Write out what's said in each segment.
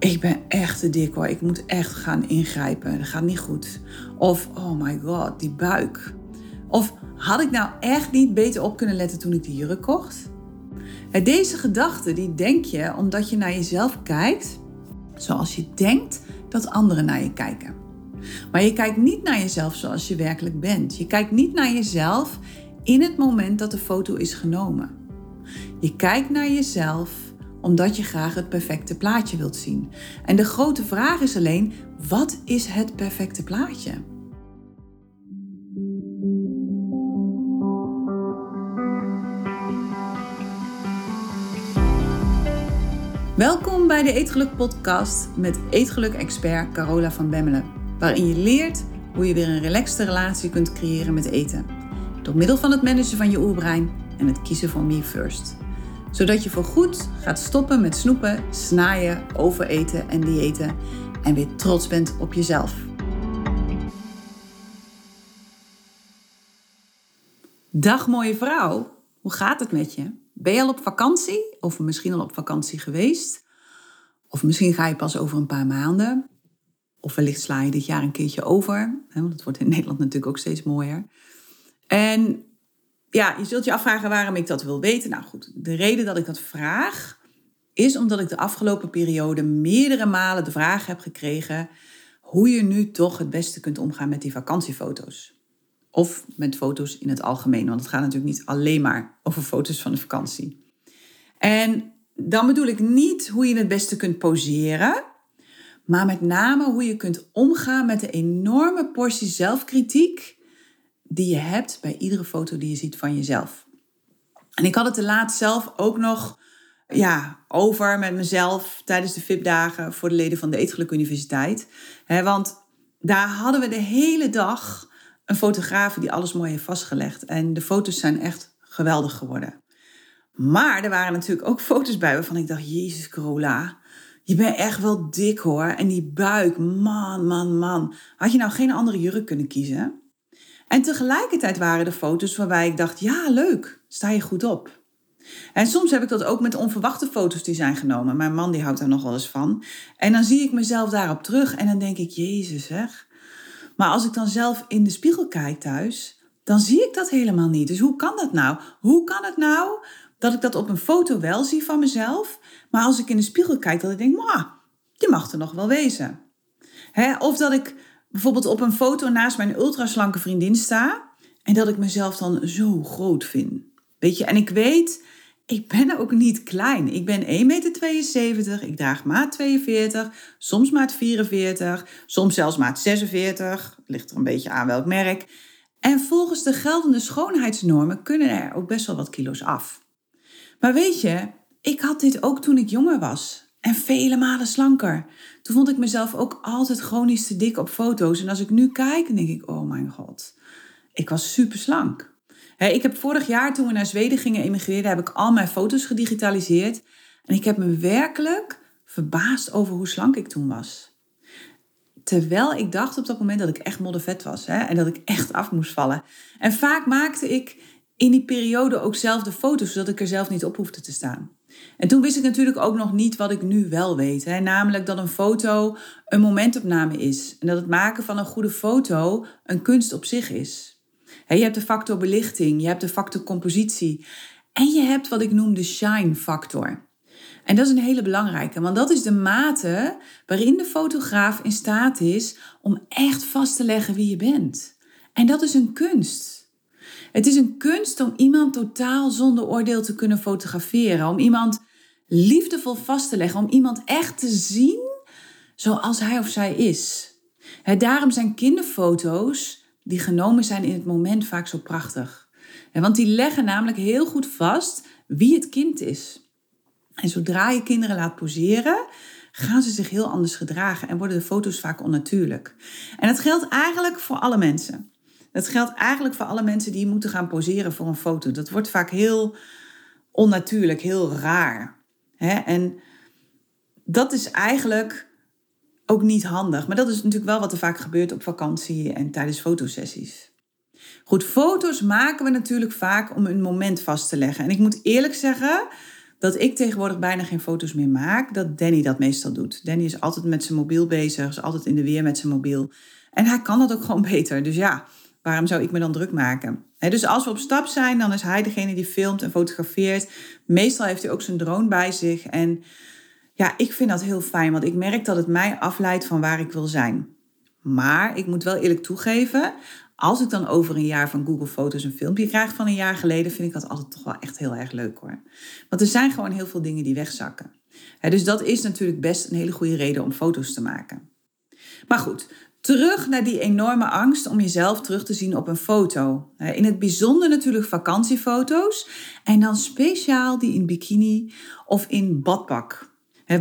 ik ben echt te dik hoor, ik moet echt gaan ingrijpen, dat gaat niet goed. Of, oh my god, die buik. Of, had ik nou echt niet beter op kunnen letten toen ik die jurk kocht? Deze gedachten die denk je omdat je naar jezelf kijkt zoals je denkt dat anderen naar je kijken. Maar je kijkt niet naar jezelf zoals je werkelijk bent. Je kijkt niet naar jezelf in het moment dat de foto is genomen. Je kijkt naar jezelf omdat je graag het perfecte plaatje wilt zien. En de grote vraag is alleen: wat is het perfecte plaatje? Welkom bij de Eetgeluk Podcast met Eetgeluk-expert Carola van Bemmelen, waarin je leert hoe je weer een relaxte relatie kunt creëren met eten. Door middel van het managen van je oerbrein en het kiezen van me first. Zodat je voorgoed gaat stoppen met snoepen, snaaien, overeten en diëten en weer trots bent op jezelf. Dag mooie vrouw, hoe gaat het met je? Ben je al op vakantie? Of misschien al op vakantie geweest? Of misschien ga je pas over een paar maanden? Of wellicht sla je dit jaar een keertje over. Want het wordt in Nederland natuurlijk ook steeds mooier. En ja, je zult je afvragen waarom ik dat wil weten. Nou goed, de reden dat ik dat vraag is omdat ik de afgelopen periode meerdere malen de vraag heb gekregen hoe je nu toch het beste kunt omgaan met die vakantiefoto's. Of met foto's in het algemeen, want het gaat natuurlijk niet alleen maar over foto's van de vakantie. En dan bedoel ik niet hoe je het beste kunt poseren, maar met name hoe je kunt omgaan met de enorme portie zelfkritiek die je hebt bij iedere foto die je ziet van jezelf. En ik had het de laatst zelf ook nog ja, over met mezelf tijdens de VIP-dagen voor de leden van de Eetgeluk Universiteit. want daar hadden we de hele dag een fotograaf die alles mooi heeft vastgelegd. En de foto's zijn echt geweldig geworden. Maar er waren natuurlijk ook foto's bij waarvan ik dacht: Jezus, Corolla, je bent echt wel dik hoor. En die buik, man, man, man. Had je nou geen andere jurk kunnen kiezen? En tegelijkertijd waren er foto's waarbij ik dacht: ja, leuk, sta je goed op. En soms heb ik dat ook met onverwachte foto's die zijn genomen. Mijn man die houdt daar nog wel eens van. En dan zie ik mezelf daarop terug en dan denk ik: Jezus, zeg. Maar als ik dan zelf in de spiegel kijk thuis, dan zie ik dat helemaal niet. Dus hoe kan dat nou? Hoe kan het nou dat ik dat op een foto wel zie van mezelf, maar als ik in de spiegel kijk, dat ik denk, maar die mag er nog wel wezen. of dat ik bijvoorbeeld op een foto naast mijn ultraslanke vriendin sta en dat ik mezelf dan zo groot vind. Weet je, en ik weet, ik ben ook niet klein. Ik ben 1,72 meter, ik draag maat 42, soms maat 44, soms zelfs maat 46. Ligt er een beetje aan welk merk. En volgens de geldende schoonheidsnormen kunnen er ook best wel wat kilo's af. Maar weet je, ik had dit ook toen ik jonger was. En vele malen slanker. Toen vond ik mezelf ook altijd chronisch te dik op foto's. En als ik nu kijk, dan denk ik, oh mijn god. Ik was super slank. ik heb vorig jaar, toen we naar Zweden gingen emigreren, heb ik al mijn foto's gedigitaliseerd. En ik heb me werkelijk verbaasd over hoe slank ik toen was. Terwijl ik dacht op dat moment dat ik echt moddervet was. En dat ik echt af moest vallen. En vaak maakte ik in die periode ook zelf de foto's, zodat ik er zelf niet op hoefde te staan. En toen wist ik natuurlijk ook nog niet wat ik nu wel weet. Hè? Namelijk dat een foto een momentopname is. En dat het maken van een goede foto een kunst op zich is. je hebt de factor belichting, je hebt de factor compositie. En je hebt wat ik noem de shine factor. En dat is een hele belangrijke, want dat is de mate waarin de fotograaf in staat is om echt vast te leggen wie je bent. En dat is een kunst. Het is een kunst om iemand totaal zonder oordeel te kunnen fotograferen. Om iemand liefdevol vast te leggen. Om iemand echt te zien zoals hij of zij is. daarom zijn kinderfoto's die genomen zijn in het moment vaak zo prachtig. want die leggen namelijk heel goed vast wie het kind is. En zodra je kinderen laat poseren, gaan ze zich heel anders gedragen en worden de foto's vaak onnatuurlijk. En dat geldt eigenlijk voor alle mensen. Dat geldt eigenlijk voor alle mensen die moeten gaan poseren voor een foto. Dat wordt vaak heel onnatuurlijk, heel raar. En dat is eigenlijk ook niet handig. Maar dat is natuurlijk wel wat er vaak gebeurt op vakantie en tijdens fotosessies. Goed, foto's maken we natuurlijk vaak om een moment vast te leggen. En ik moet eerlijk zeggen dat ik tegenwoordig bijna geen foto's meer maak, dat Danny dat meestal doet. Danny is altijd met zijn mobiel bezig, is altijd in de weer met zijn mobiel. En hij kan dat ook gewoon beter. Dus ja, waarom zou ik me dan druk maken? dus als we op stap zijn, dan is hij degene die filmt en fotografeert. Meestal heeft hij ook zijn drone bij zich. En ja, ik vind dat heel fijn, want ik merk dat het mij afleidt van waar ik wil zijn. Maar ik moet wel eerlijk toegeven, als ik dan over een jaar van Google Foto's een filmpje krijg van een jaar geleden, vind ik dat altijd toch wel echt heel erg leuk hoor. Want er zijn gewoon heel veel dingen die wegzakken. dus dat is natuurlijk best een hele goede reden om foto's te maken. Maar goed, terug naar die enorme angst om jezelf terug te zien op een foto. In het bijzonder natuurlijk vakantiefoto's en dan speciaal die in bikini of in badpak.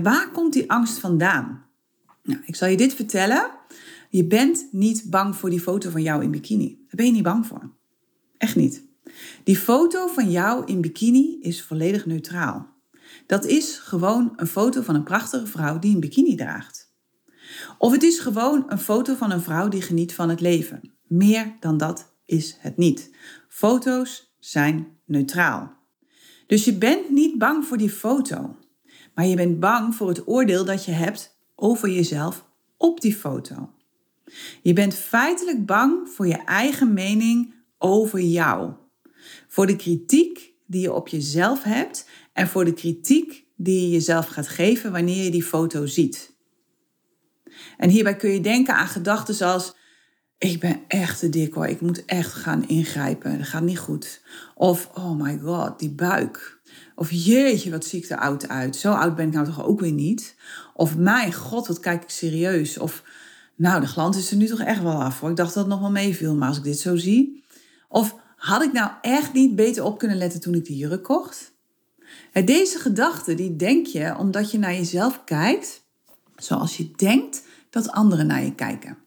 Waar komt die angst vandaan? Nou, ik zal je dit vertellen. Je bent niet bang voor die foto van jou in bikini. Daar ben je niet bang voor. Echt niet. Die foto van jou in bikini is volledig neutraal. Dat is gewoon een foto van een prachtige vrouw die een bikini draagt. Of het is gewoon een foto van een vrouw die geniet van het leven. Meer dan dat is het niet. Foto's zijn neutraal. Dus je bent niet bang voor die foto, maar je bent bang voor het oordeel dat je hebt over jezelf op die foto. Je bent feitelijk bang voor je eigen mening over jou. Voor de kritiek die je op jezelf hebt en voor de kritiek die je jezelf gaat geven wanneer je die foto ziet. En hierbij kun je denken aan gedachten zoals: ik ben echt te dik hoor, ik moet echt gaan ingrijpen, dat gaat niet goed. Of oh my god, die buik. Of jeetje, wat zie ik er oud uit. Zo oud ben ik nou toch ook weer niet. Of mijn god, wat kijk ik serieus. Of nou, de glans is er nu toch echt wel af hoor. Ik dacht dat het nog wel meeviel, maar als ik dit zo zie. Of had ik nou echt niet beter op kunnen letten toen ik die jurk kocht? Deze gedachten, die denk je omdat je naar jezelf kijkt zoals je denkt dat anderen naar je kijken.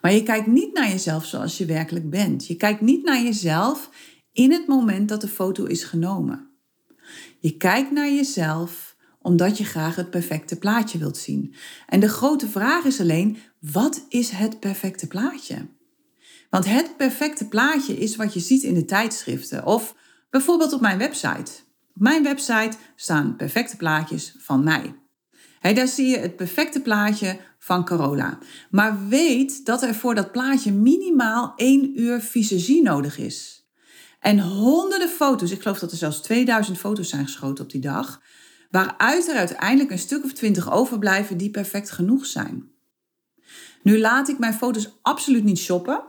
Maar je kijkt niet naar jezelf zoals je werkelijk bent. Je kijkt niet naar jezelf in het moment dat de foto is genomen. Je kijkt naar jezelf omdat je graag het perfecte plaatje wilt zien. En de grote vraag is alleen, wat is het perfecte plaatje? Want het perfecte plaatje is wat je ziet in de tijdschriften of bijvoorbeeld op mijn website. Op mijn website staan perfecte plaatjes van mij. Daar zie je het perfecte plaatje van Corolla. Maar weet dat er voor dat plaatje minimaal één uur visagie nodig is. En honderden foto's, ik geloof dat er zelfs 2000 foto's zijn geschoten op die dag, waaruit er uiteindelijk een stuk of twintig overblijven die perfect genoeg zijn. Nu laat ik mijn foto's absoluut niet shoppen.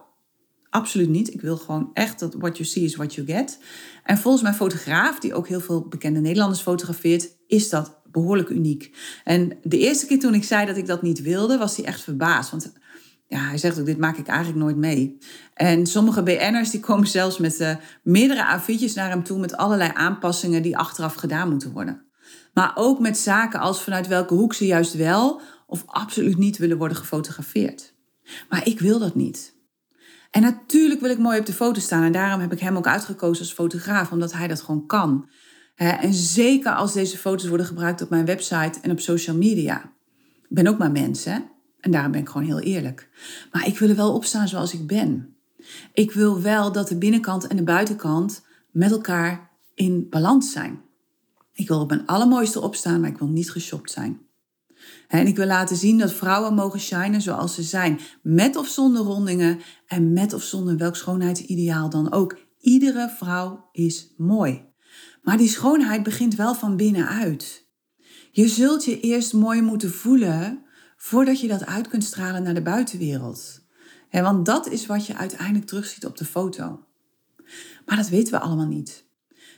Absoluut niet. Ik wil gewoon echt dat what you see is what you get. En volgens mijn fotograaf, die ook heel veel bekende Nederlanders fotografeert, is dat behoorlijk uniek. En de eerste keer toen ik zei dat ik dat niet wilde, was hij echt verbaasd. Want ja, hij zegt ook, dit maak ik eigenlijk nooit mee. En sommige BN'ers die komen zelfs met uh, meerdere A4'tjes naar hem toe met allerlei aanpassingen die achteraf gedaan moeten worden. Maar ook met zaken als vanuit welke hoek ze juist wel of absoluut niet willen worden gefotografeerd. Maar ik wil dat niet. En natuurlijk wil ik mooi op de foto staan en daarom heb ik hem ook uitgekozen als fotograaf, omdat hij dat gewoon kan. En zeker als deze foto's worden gebruikt op mijn website en op social media. Ik ben ook maar mens, hè? En daarom ben ik gewoon heel eerlijk. Maar ik wil er wel opstaan zoals ik ben. Ik wil wel dat de binnenkant en de buitenkant met elkaar in balans zijn. Ik wil op mijn allermooiste opstaan, maar ik wil niet geshopt zijn. En ik wil laten zien dat vrouwen mogen shinen zoals ze zijn. Met of zonder rondingen en met of zonder welk schoonheidsideaal dan ook. Iedere vrouw is mooi. Maar die schoonheid begint wel van binnenuit. Je zult je eerst mooi moeten voelen voordat je dat uit kunt stralen naar de buitenwereld. Want dat is wat je uiteindelijk terugziet op de foto. Maar dat weten we allemaal niet.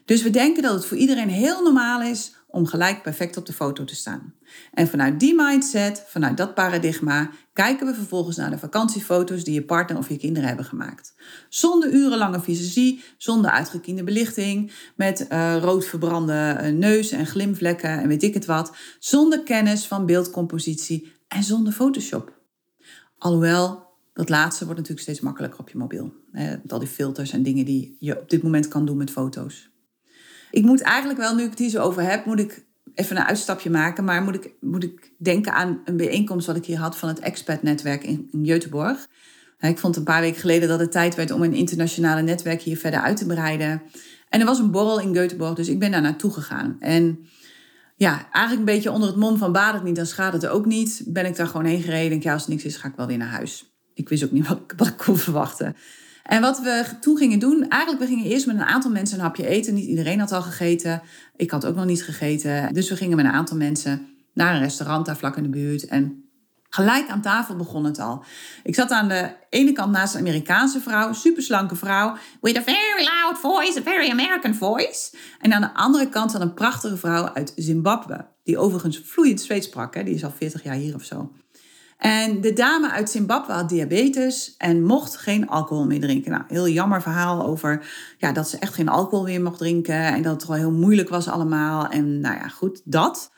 Dus we denken dat het voor iedereen heel normaal is om gelijk perfect op de foto te staan. En vanuit die mindset, vanuit dat paradigma, kijken we vervolgens naar de vakantiefoto's die je partner of je kinderen hebben gemaakt. Zonder urenlange visagie, zonder uitgekiende belichting, met uh, rood verbrande eh, neus en glimvlekken en weet ik het wat, zonder kennis van beeldcompositie en zonder Photoshop. Alhoewel, dat laatste wordt natuurlijk steeds makkelijker op je mobiel. al die filters en dingen die je op dit moment kan doen met foto's. Ik moet eigenlijk wel, nu ik het hier zo over heb, moet ik even een uitstapje maken. Maar moet ik, moet ik denken aan een bijeenkomst wat ik hier had van het expat-netwerk in, in. Ik vond een paar weken geleden dat het tijd werd om een internationale netwerk hier verder uit te breiden. En er was een borrel in Göteborg, dus ik ben daar naartoe gegaan. En ja, eigenlijk een beetje onder het mom van baat het niet, dan schaadt het ook niet. Ben ik daar gewoon heen gereden. Denk, ja, als er niks is, ga ik wel weer naar huis. Ik wist ook niet wat ik kon verwachten. En wat we toen gingen doen, eigenlijk we gingen eerst met een aantal mensen een hapje eten. Niet iedereen had al gegeten. Ik had ook nog niet gegeten. Dus we gingen met een aantal mensen naar een restaurant daar vlak in de buurt. En gelijk aan tafel begon het al. Ik zat aan de ene kant naast een Amerikaanse vrouw, superslanke vrouw, with a very loud voice, a very American voice. En aan de andere kant zat een prachtige vrouw uit Zimbabwe, die overigens vloeiend Zweeds sprak. Hè? Die is al 40 jaar hier of zo. En de dame uit Zimbabwe had diabetes en mocht geen alcohol meer drinken. Nou, heel jammer verhaal over ja, dat ze echt geen alcohol meer mocht drinken. En dat het wel heel moeilijk was allemaal. En nou ja, goed, dat.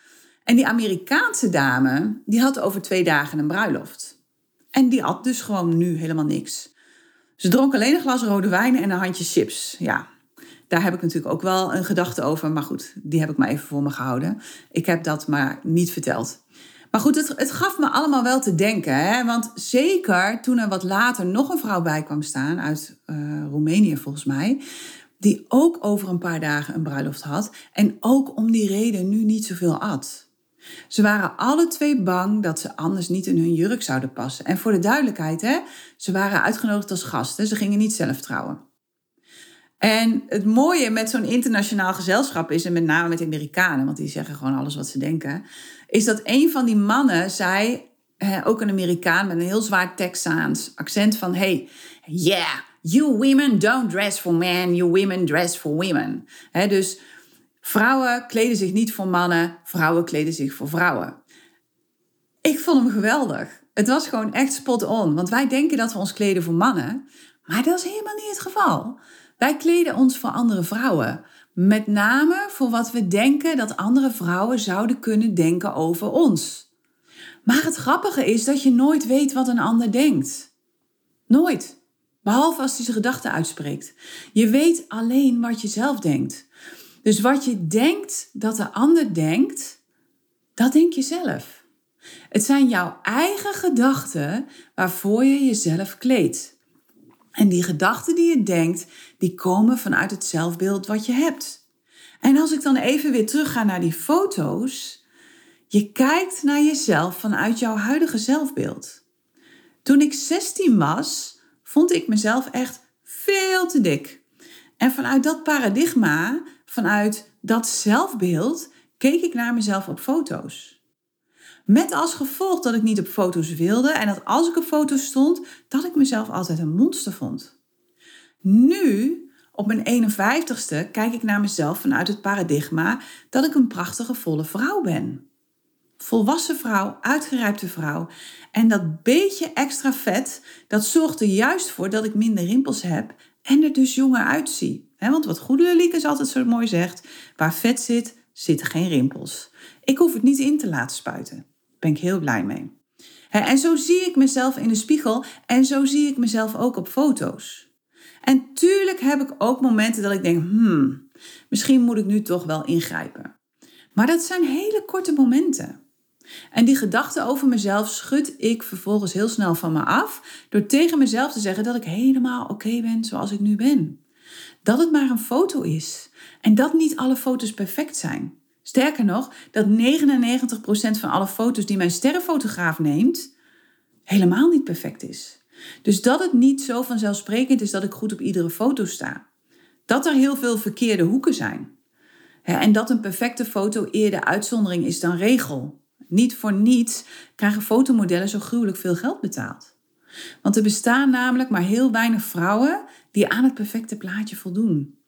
En die Amerikaanse dame, die had over twee dagen een bruiloft. En die had dus gewoon nu helemaal niks. Ze dronk alleen een glas rode wijn en een handje chips. Ja, daar heb ik natuurlijk ook wel een gedachte over. Maar goed, die heb ik maar even voor me gehouden. Ik heb dat maar niet verteld. Maar goed, het, het gaf me allemaal wel te denken. Hè? Want zeker toen er wat later nog een vrouw bij kwam staan, uit uh, Roemenië volgens mij, die ook over een paar dagen een bruiloft had en ook om die reden nu niet zoveel at. Ze waren alle twee bang dat ze anders niet in hun jurk zouden passen. En voor de duidelijkheid, hè, ze waren uitgenodigd als gasten, ze gingen niet zelf trouwen. En het mooie met zo'n internationaal gezelschap is, en met name met Amerikanen, want die zeggen gewoon alles wat ze denken, is dat een van die mannen zei, ook een Amerikaan met een heel zwaar Texaans accent van, hey, yeah, you women don't dress for men, you women dress for women. dus vrouwen kleden zich niet voor mannen, vrouwen kleden zich voor vrouwen. Ik vond hem geweldig. Het was gewoon echt spot on, want wij denken dat we ons kleden voor mannen, maar dat is helemaal niet het geval. Wij kleden ons voor andere vrouwen. Met name voor wat we denken dat andere vrouwen zouden kunnen denken over ons. Maar het grappige is dat je nooit weet wat een ander denkt. Nooit. Behalve als hij zijn gedachten uitspreekt. Je weet alleen wat je zelf denkt. Dus wat je denkt dat de ander denkt, dat denk je zelf. Het zijn jouw eigen gedachten waarvoor je jezelf kleedt. En die gedachten die je denkt, die komen vanuit het zelfbeeld wat je hebt. En als ik dan even weer terug ga naar die foto's, je kijkt naar jezelf vanuit jouw huidige zelfbeeld. Toen ik 16 was, vond ik mezelf echt veel te dik. En vanuit dat paradigma, vanuit dat zelfbeeld, keek ik naar mezelf op foto's. Met als gevolg dat ik niet op foto's wilde en dat als ik op foto's stond, dat ik mezelf altijd een monster vond. Nu, op mijn 51ste, kijk ik naar mezelf vanuit het paradigma dat ik een prachtige volle vrouw ben. Volwassen vrouw, uitgerijpte vrouw. En dat beetje extra vet, dat zorgt er juist voor dat ik minder rimpels heb en er dus jonger uitzie. want wat Goede Liekes altijd zo mooi zegt, waar vet zit, zitten geen rimpels. Ik hoef het niet in te laten spuiten ben ik heel blij mee. En zo zie ik mezelf in de spiegel en zo zie ik mezelf ook op foto's. En tuurlijk heb ik ook momenten dat ik denk, hmm, misschien moet ik nu toch wel ingrijpen. Maar dat zijn hele korte momenten. En die gedachten over mezelf schud ik vervolgens heel snel van me af door tegen mezelf te zeggen dat ik helemaal oké ben zoals ik nu ben. Dat het maar een foto is en dat niet alle foto's perfect zijn. Sterker nog, dat 99% van alle foto's die mijn sterrenfotograaf neemt, helemaal niet perfect is. Dus dat het niet zo vanzelfsprekend is dat ik goed op iedere foto sta. Dat er heel veel verkeerde hoeken zijn. En dat een perfecte foto eerder uitzondering is dan regel. Niet voor niets krijgen fotomodellen zo gruwelijk veel geld betaald. Want er bestaan namelijk maar heel weinig vrouwen die aan het perfecte plaatje voldoen.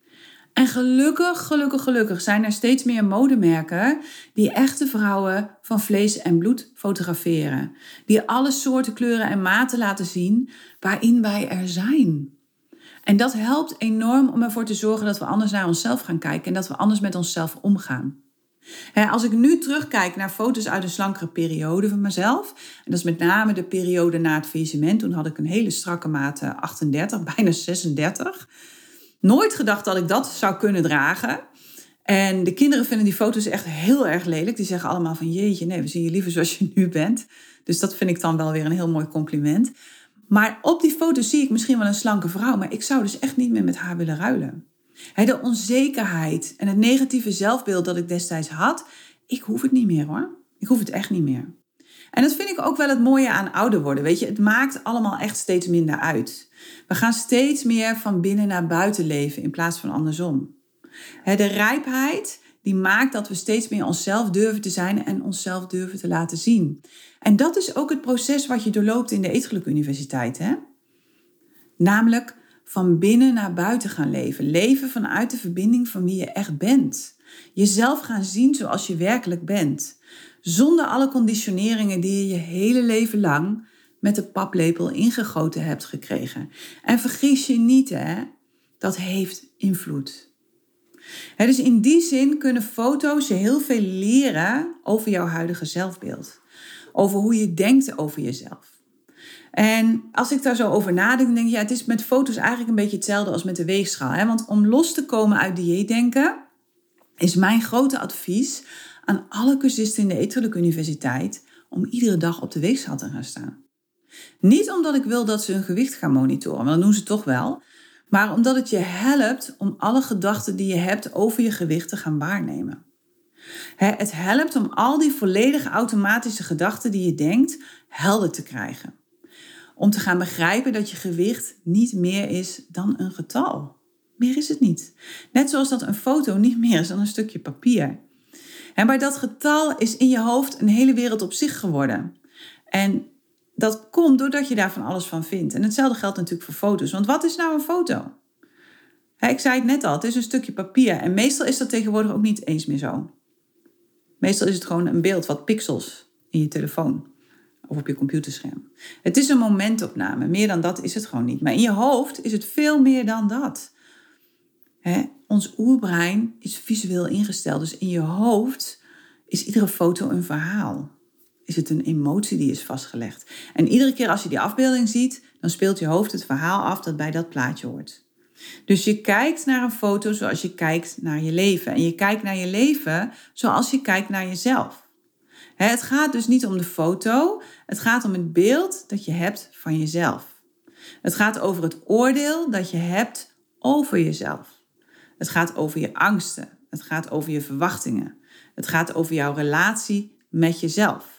En gelukkig, gelukkig, gelukkig zijn er steeds meer modemerken die echte vrouwen van vlees en bloed fotograferen. Die alle soorten kleuren en maten laten zien waarin wij er zijn. En dat helpt enorm om ervoor te zorgen dat we anders naar onszelf gaan kijken en dat we anders met onszelf omgaan. Als ik nu terugkijk naar foto's uit een slankere periode van mezelf, en dat is met name de periode na het faillissement, toen had ik een hele strakke maat 38, bijna 36 nooit gedacht dat ik dat zou kunnen dragen. En de kinderen vinden die foto's echt heel erg lelijk. Die zeggen allemaal van jeetje, nee, we zien je liever zoals je nu bent. Dus dat vind ik dan wel weer een heel mooi compliment. Maar op die foto's zie ik misschien wel een slanke vrouw, maar ik zou dus echt niet meer met haar willen ruilen. de onzekerheid en het negatieve zelfbeeld dat ik destijds had, ik hoef het niet meer hoor. Ik hoef het echt niet meer. En dat vind ik ook wel het mooie aan ouder worden. Weet je, het maakt allemaal echt steeds minder uit. We gaan steeds meer van binnen naar buiten leven in plaats van andersom. De rijpheid die maakt dat we steeds meer onszelf durven te zijn en onszelf durven te laten zien. En dat is ook het proces wat je doorloopt in de Eetgeluk Universiteit. Hè? Namelijk van binnen naar buiten gaan leven. Leven vanuit de verbinding van wie je echt bent. Jezelf gaan zien zoals je werkelijk bent. Zonder alle conditioneringen die je je hele leven lang met de paplepel ingegoten hebt gekregen. En vergis je niet, hè, dat heeft invloed. dus in die zin kunnen foto's je heel veel leren over jouw huidige zelfbeeld. Over hoe je denkt over jezelf. En als ik daar zo over nadenk, denk ik, ja, het is met foto's eigenlijk een beetje hetzelfde als met de weegschaal. Hè? Want om los te komen uit dieetdenken, is mijn grote advies aan alle cursisten in de Etterlijke Universiteit om iedere dag op de weegschaal te gaan staan. Niet omdat ik wil dat ze hun gewicht gaan monitoren, want dat doen ze toch wel. Maar omdat het je helpt om alle gedachten die je hebt over je gewicht te gaan waarnemen. Het helpt om al die volledige automatische gedachten die je denkt helder te krijgen. Om te gaan begrijpen dat je gewicht niet meer is dan een getal. Meer is het niet. Net zoals dat een foto niet meer is dan een stukje papier. En bij dat getal is in je hoofd een hele wereld op zich geworden. En dat komt doordat je daar van alles van vindt. En hetzelfde geldt natuurlijk voor foto's. Want wat is nou een foto? ik zei het net al, het is een stukje papier. En meestal is dat tegenwoordig ook niet eens meer zo. Meestal is het gewoon een beeld wat pixels in je telefoon of op je computerscherm. Het is een momentopname. Meer dan dat is het gewoon niet. Maar in je hoofd is het veel meer dan dat. ons oerbrein is visueel ingesteld. Dus in je hoofd is iedere foto een verhaal is het een emotie die is vastgelegd. En iedere keer als je die afbeelding ziet, dan speelt je hoofd het verhaal af dat bij dat plaatje hoort. Dus je kijkt naar een foto zoals je kijkt naar je leven. En je kijkt naar je leven zoals je kijkt naar jezelf. Het gaat dus niet om de foto, het gaat om het beeld dat je hebt van jezelf. Het gaat over het oordeel dat je hebt over jezelf. Het gaat over je angsten. Het gaat over je verwachtingen. Het gaat over jouw relatie met jezelf.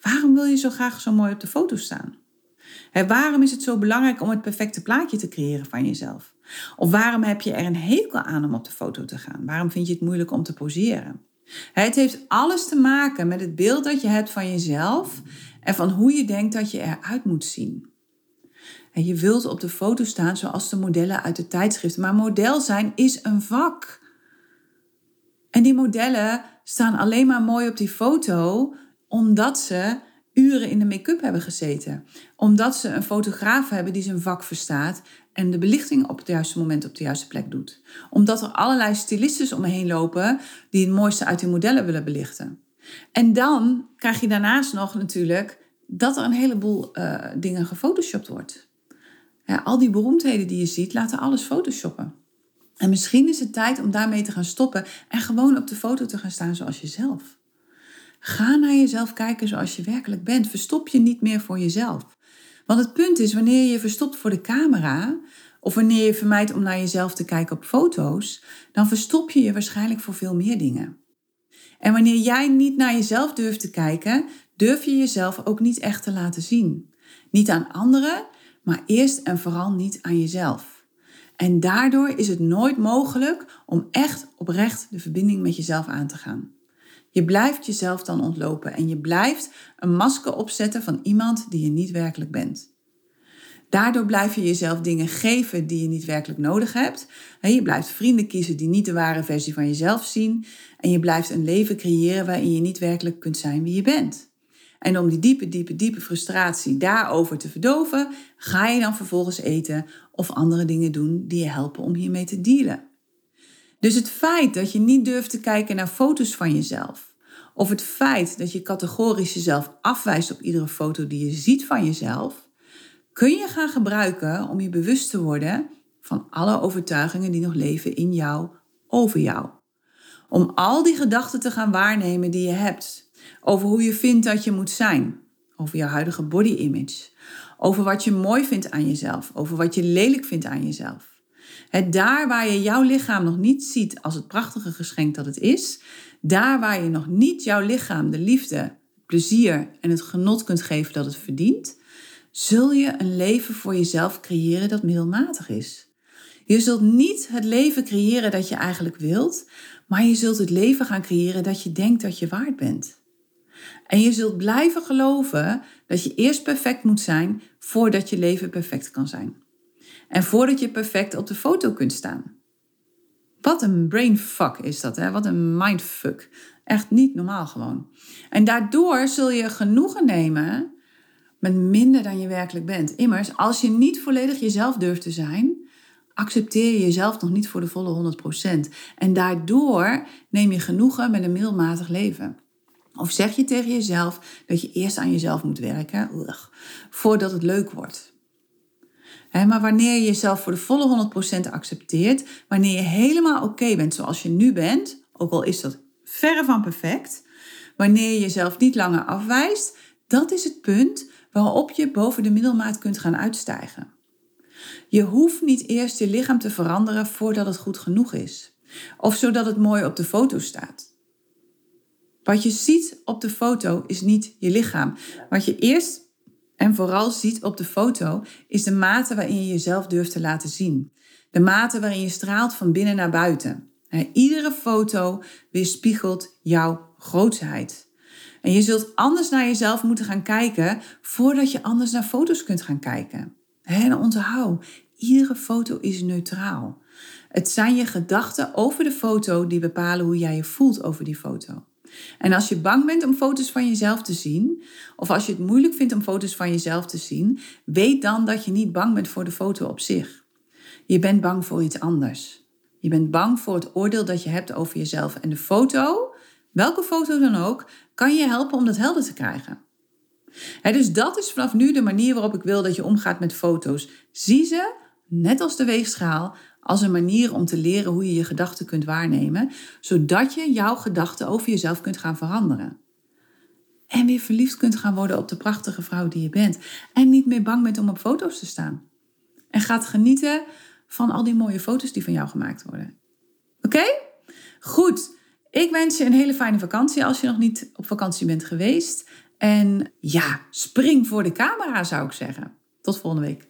Waarom wil je zo graag zo mooi op de foto staan? waarom is het zo belangrijk om het perfecte plaatje te creëren van jezelf? Of waarom heb je er een hekel aan om op de foto te gaan? Waarom vind je het moeilijk om te poseren? Het heeft alles te maken met het beeld dat je hebt van jezelf en van hoe je denkt dat je eruit moet zien. En je wilt op de foto staan zoals de modellen uit de tijdschriften, maar model zijn is een vak. En die modellen staan alleen maar mooi op die foto omdat ze uren in de make-up hebben gezeten. Omdat ze een fotograaf hebben die zijn vak verstaat en de belichting op het juiste moment op de juiste plek doet. Omdat er allerlei stylistes om me heen lopen die het mooiste uit die modellen willen belichten. En dan krijg je daarnaast nog natuurlijk dat er een heleboel uh, dingen gefotoshopt wordt. Al die beroemdheden die je ziet, laten alles photoshoppen. En misschien is het tijd om daarmee te gaan stoppen en gewoon op de foto te gaan staan zoals jezelf. Ga naar jezelf kijken zoals je werkelijk bent. Verstop je niet meer voor jezelf. Want het punt is, wanneer je verstopt voor de camera, of wanneer je vermijdt om naar jezelf te kijken op foto's, dan verstop je je waarschijnlijk voor veel meer dingen. En wanneer jij niet naar jezelf durft te kijken, durf je jezelf ook niet echt te laten zien. Niet aan anderen, maar eerst en vooral niet aan jezelf. En daardoor is het nooit mogelijk om echt oprecht de verbinding met jezelf aan te gaan. Je blijft jezelf dan ontlopen en je blijft een masker opzetten van iemand die je niet werkelijk bent. Daardoor blijf je jezelf dingen geven die je niet werkelijk nodig hebt. Je blijft vrienden kiezen die niet de ware versie van jezelf zien. En je blijft een leven creëren waarin je niet werkelijk kunt zijn wie je bent. En om die diepe, diepe, diepe frustratie daarover te verdoven, ga je dan vervolgens eten of andere dingen doen die je helpen om hiermee te dealen. Dus het feit dat je niet durft te kijken naar foto's van jezelf, of het feit dat je categorisch jezelf afwijst op iedere foto die je ziet van jezelf, kun je gaan gebruiken om je bewust te worden van alle overtuigingen die nog leven in jou over jou. Om al die gedachten te gaan waarnemen die je hebt over hoe je vindt dat je moet zijn, over jouw huidige body image, over wat je mooi vindt aan jezelf, over wat je lelijk vindt aan jezelf. Het daar waar je jouw lichaam nog niet ziet als het prachtige geschenk dat het is, daar waar je nog niet jouw lichaam de liefde, plezier en het genot kunt geven dat het verdient, zul je een leven voor jezelf creëren dat middelmatig is. Je zult niet het leven creëren dat je eigenlijk wilt, maar je zult het leven gaan creëren dat je denkt dat je waard bent. En je zult blijven geloven dat je eerst perfect moet zijn voordat je leven perfect kan zijn. En voordat je perfect op de foto kunt staan. Wat een brainfuck is dat, hè? Wat een mindfuck. Echt niet normaal gewoon. En daardoor zul je genoegen nemen met minder dan je werkelijk bent. Immers, als je niet volledig jezelf durft te zijn, accepteer je jezelf nog niet voor de volle 100%. En daardoor neem je genoegen met een middelmatig leven. Of zeg je tegen jezelf dat je eerst aan jezelf moet werken, voordat het leuk wordt. Maar wanneer je jezelf voor de volle 100% accepteert, wanneer je helemaal oké bent zoals je nu bent, ook al is dat verre van perfect, wanneer je jezelf niet langer afwijst, dat is het punt waarop je boven de middelmaat kunt gaan uitstijgen. Je hoeft niet eerst je lichaam te veranderen voordat het goed genoeg is. Of zodat het mooi op de foto staat. Wat je ziet op de foto is niet je lichaam. Wat je eerst en vooral ziet op de foto is de mate waarin je jezelf durft te laten zien. De mate waarin je straalt van binnen naar buiten. Iedere foto weerspiegelt jouw grootheid. En je zult anders naar jezelf moeten gaan kijken voordat je anders naar foto's kunt gaan kijken. En onthoud, iedere foto is neutraal. Het zijn je gedachten over de foto die bepalen hoe jij je voelt over die foto. En als je bang bent om foto's van jezelf te zien, of als je het moeilijk vindt om foto's van jezelf te zien, weet dan dat je niet bang bent voor de foto op zich. Je bent bang voor iets anders. Je bent bang voor het oordeel dat je hebt over jezelf. En de foto, welke foto dan ook, kan je helpen om dat helder te krijgen. dus dat is vanaf nu de manier waarop ik wil dat je omgaat met foto's. Zie ze, net als de weegschaal, als een manier om te leren hoe je je gedachten kunt waarnemen, zodat je jouw gedachten over jezelf kunt gaan veranderen. En weer verliefd kunt gaan worden op de prachtige vrouw die je bent. En niet meer bang bent om op foto's te staan. En gaat genieten van al die mooie foto's die van jou gemaakt worden. Oké? Goed. Ik wens je een hele fijne vakantie als je nog niet op vakantie bent geweest. En ja, spring voor de camera zou ik zeggen. Tot volgende week.